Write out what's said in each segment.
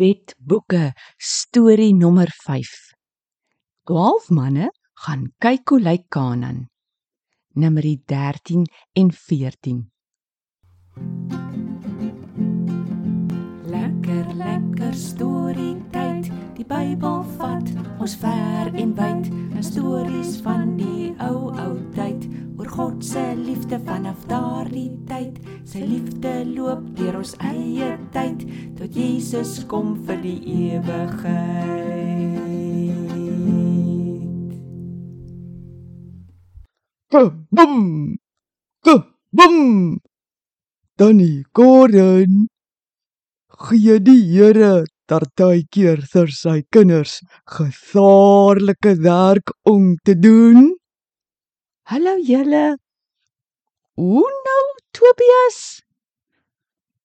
Wetboeke storie nommer 5. 12 manne gaan kyk hoe lyk Kanaan. Numeri 13 en 14. Lekker lekker storie tyd. Die Bybel vat ons ver en wyd. 'n Stories van die ou ou tyd God se liefde vanaf daardie tyd. Sy liefde loop deur ons eie tyd tot Jesus kom vir die ewigheid. Kabum! Kabum! Danny Gordon. Gee die Here partykeer vir sy kinders gevaarlike werk om te doen. Hallo julle. Hoe nou Tobias?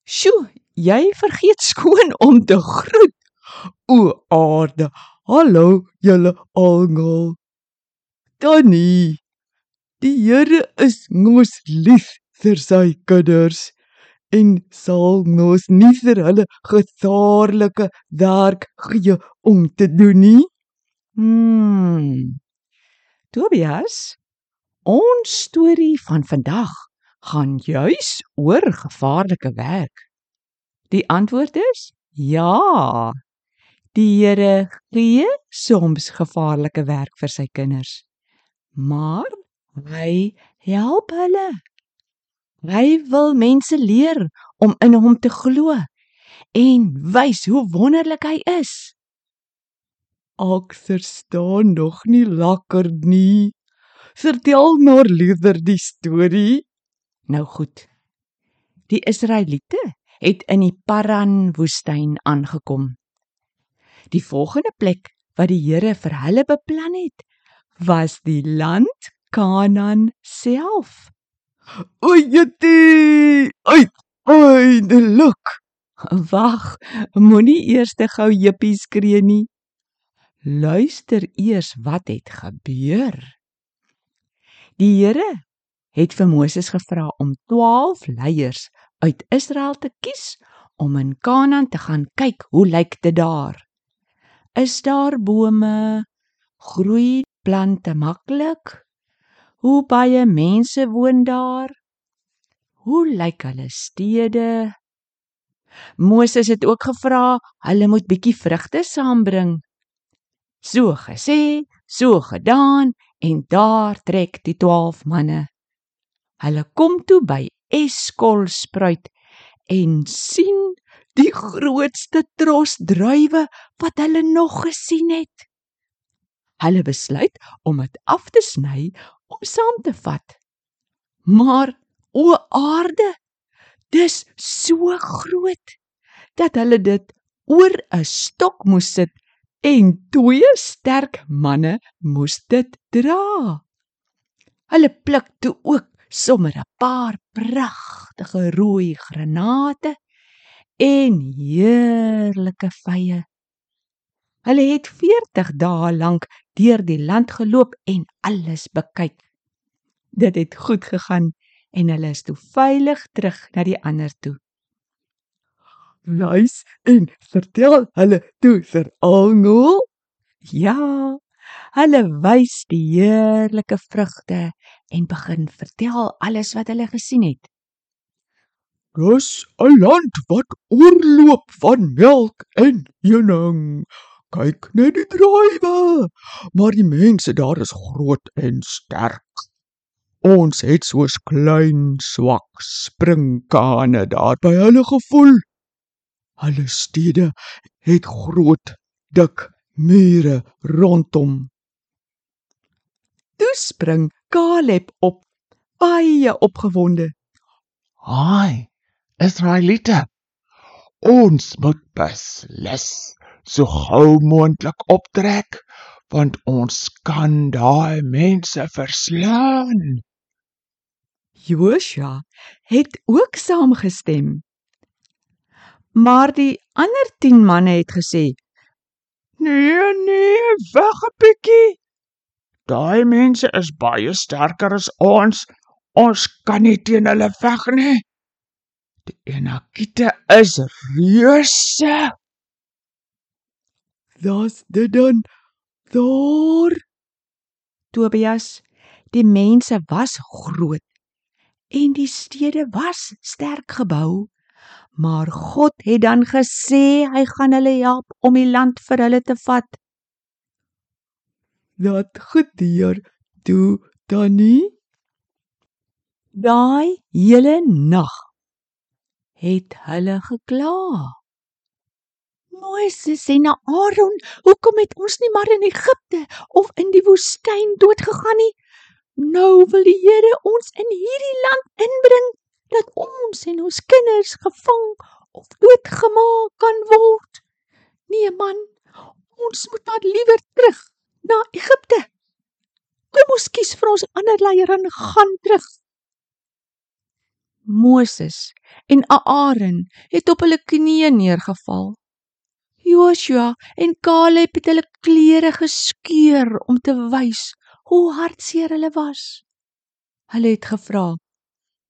Sjoe, jy vergeet skoon om te groet. O aarde. Hallo julle almal. Danny. Die Here is mos lief vir sy kinders en sal mos nie vir hulle gevaarlike werk gee om te doen nie. Hmm. Tobias, ons storie van vandag gaan juis oor gevaarlike werk. Die antwoord is ja. Die Here gee soms gevaarlike werk vir sy kinders. Maar hy help hulle. Hy wil mense leer om in hom te glo en wys hoe wonderlik hy is. Ek verstaan nog nie lekker nie. Vertel maar liewer die storie. Nou goed. Die Israeliete het in die Paran woestyn aangekom. Die volgende plek wat die Here vir hulle beplan het, was die land Kanaan self. Ojetie! Uit! Eindelik! Wag, moenie eers te gou jippie skree nie. Luister eers wat het gebeur. Die Here het vir Moses gevra om 12 leiers uit Israel te kies om in Kanaan te gaan kyk hoe lyk dit daar. Is daar bome? Groei plante maklik? Hoe baie mense woon daar? Hoe lyk hulle stede? Moses het ook gevra hulle moet bietjie vrugte saambring. So gesê, so gedaan en daar trek die 12 manne. Hulle kom toe by Eskol spruit en sien die grootste tros druiwe wat hulle nog gesien het. Hulle besluit om dit af te sny om saam te vat. Maar o aarde, dis so groot dat hulle dit oor 'n stok moes sit en twee sterk manne moes dit dra. Hulle pluk toe ook sommer 'n paar pragtige rooi granate en heerlike vye. Hulle het 40 dae lank deur die land geloop en alles bekyk. Dit het goed gegaan en hulle is toe veilig terug na die ander toe. Nice en vertel hulle toe vir almal. Ja, hulle wys die heerlike vrugte en begin vertel alles wat hulle gesien het. Dis 'n land wat oorloop van melk en honing. Kyk net die druiwe. Maar die mense daar is groot en sterk. Ons het soos klein swak springkane daar by hulle gevoel. Hulle stede het groot, dik mure rondom. Toe spring Caleb op, baie opgewonde. Haai, Israeliete. Ons moet beslis so gou moontlik optrek want ons kan daai mense verslaan. Joshua het ook saamgestem. Maar die ander 10 manne het gesê: Nee, nee, weg 'n bietjie. Daai mense is baie sterker as ons. Ons kan nie teen hulle veg nie. Die Enakite is reuse. Das dit dan daar Tobias, die mense was groot en die stede was sterk gebou, maar God het dan gesê hy gaan hulle help om die land vir hulle te vat. dat gebeur toe dan nie Daai hele nag het hulle gekla. Moses en Aaron, hoekom het ons nie maar in Egipte of in die woestyn doodgegaan nie? Nou wil die Here ons in hierdie land inbring dat ons en ons kinders gevang of doodgemaak kan word. Nee man, ons moet maar liewer terug na Egipte. Kom ons kies vir ons ander leier en gaan terug. Moses en Aaron het op hulle knieë neergeval. Joshua en Caleb het hulle klere geskeur om te wys hoe hartseer hulle was. Hulle het gevra: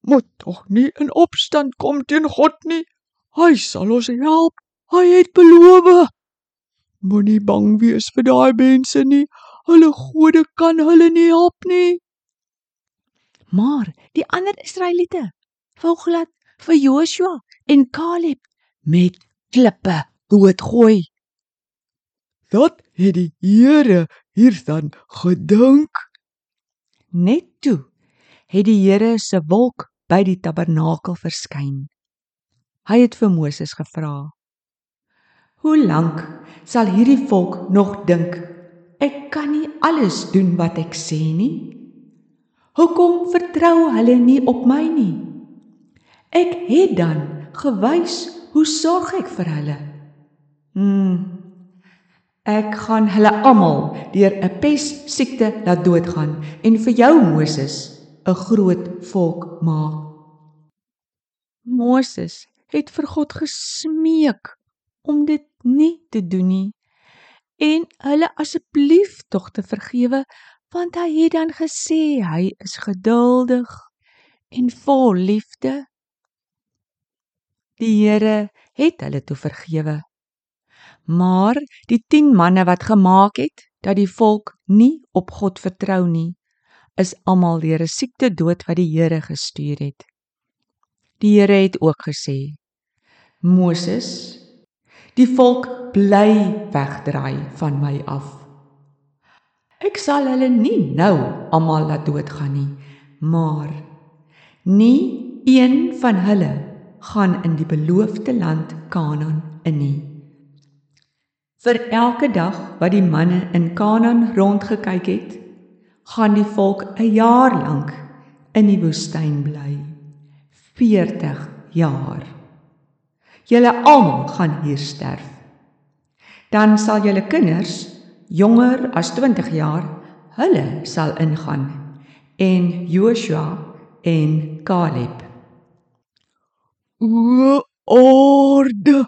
moet tog nie in opstand kom teen God nie. Hy sal ons help. Hy het beloof. Moenie bang wees vir daai mense nie. Hulle gode kan hulle nie help nie. Maar die ander Israeliete wou glad vir Joshua en Caleb met klippe doodgooi. Dat het die Here hierdan gedink. Net toe het die Here se wolk by die tabernakel verskyn. Hy het vir Moses gevra: "Hoe lank sal hierdie volk nog dink ek kan nie alles doen wat ek sê nie? Hoekom vertrou hulle nie op my nie? Ek het dan gewys hoe sorg ek vir hulle. Hmm. Ek gaan hulle almal deur 'n pessiekte laat doodgaan en vir jou Moses 'n groot volk maak. Moses het vir God gesmeek om dit nie te doen nie en hulle asseblief tog te vergewe want hy het dan gesê hy is geduldig en vol liefde. Die Here het hulle toe vergewe. Maar die 10 manne wat gemaak het dat die volk nie op God vertrou nie, is almal deur 'n siekte dood wat die Here gestuur het. Die Here het ook gesê: Moses, die volk bly wegdraai van my af. Ek sal hulle nie nou almal laat doodgaan nie, maar nie een van hulle gaan in die beloofde land Kanaan in nie. Vir elke dag wat die manne in Kanaan rondgekyk het, gaan die volk 'n jaar lank in die woestyn bly. 40 jaar. Julle almal gaan hier sterf. Dan sal julle kinders jonger as 20 jaar, hulle sal ingaan en Joshua en Caleb. O orde.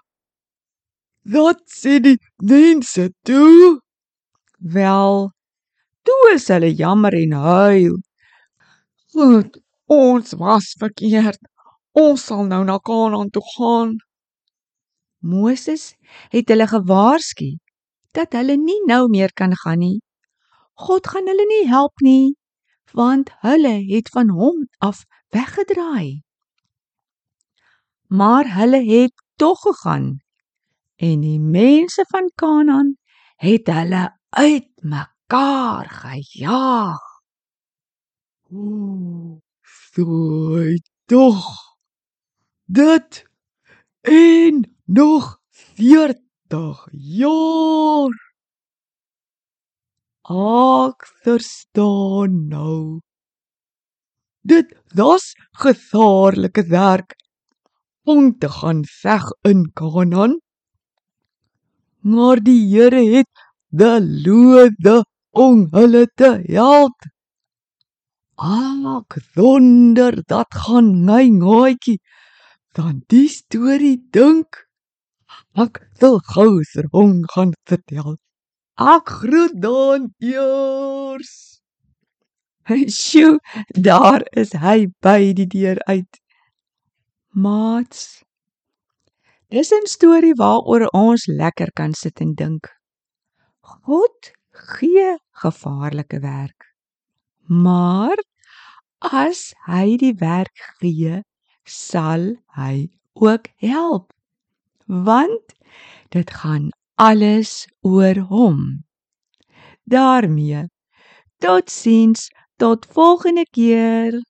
Dat sê die mense toe. Wel, toe is hulle jammer en huil. Goed, ons was verkeerd. Ons sal nou na Kanaan toe gaan. Moses het hulle gewaarsku dat hulle nie nou meer kan gaan nie. God gaan hulle nie help nie, want hulle het van hom af weggedraai. Maar hulle het tog gegaan en die mense van Kanaan het hulle uitmekaar gejaag. Ooh, so tog. Dit en nog 40 jaar. Ek verstaan nou. Dit was gevaarlike werk om te gaan veg in Kanaan. Maar die Here het beloof om hulle te help. Ag, wonder dat gaan my ngaatjie dan die storie dink. Ek wil gou vir hom gaan vertel. Ek groet dan eers. Sjoe, daar is hy by die deur uit. Maats. Dis 'n storie waaroor ons lekker kan sit en dink. God gee gevaarlike werk. Maar as hy die werk gee, sal hy ook help. Want dit gaan alles oor hom. daarmee. Totsiens, tot volgende keer.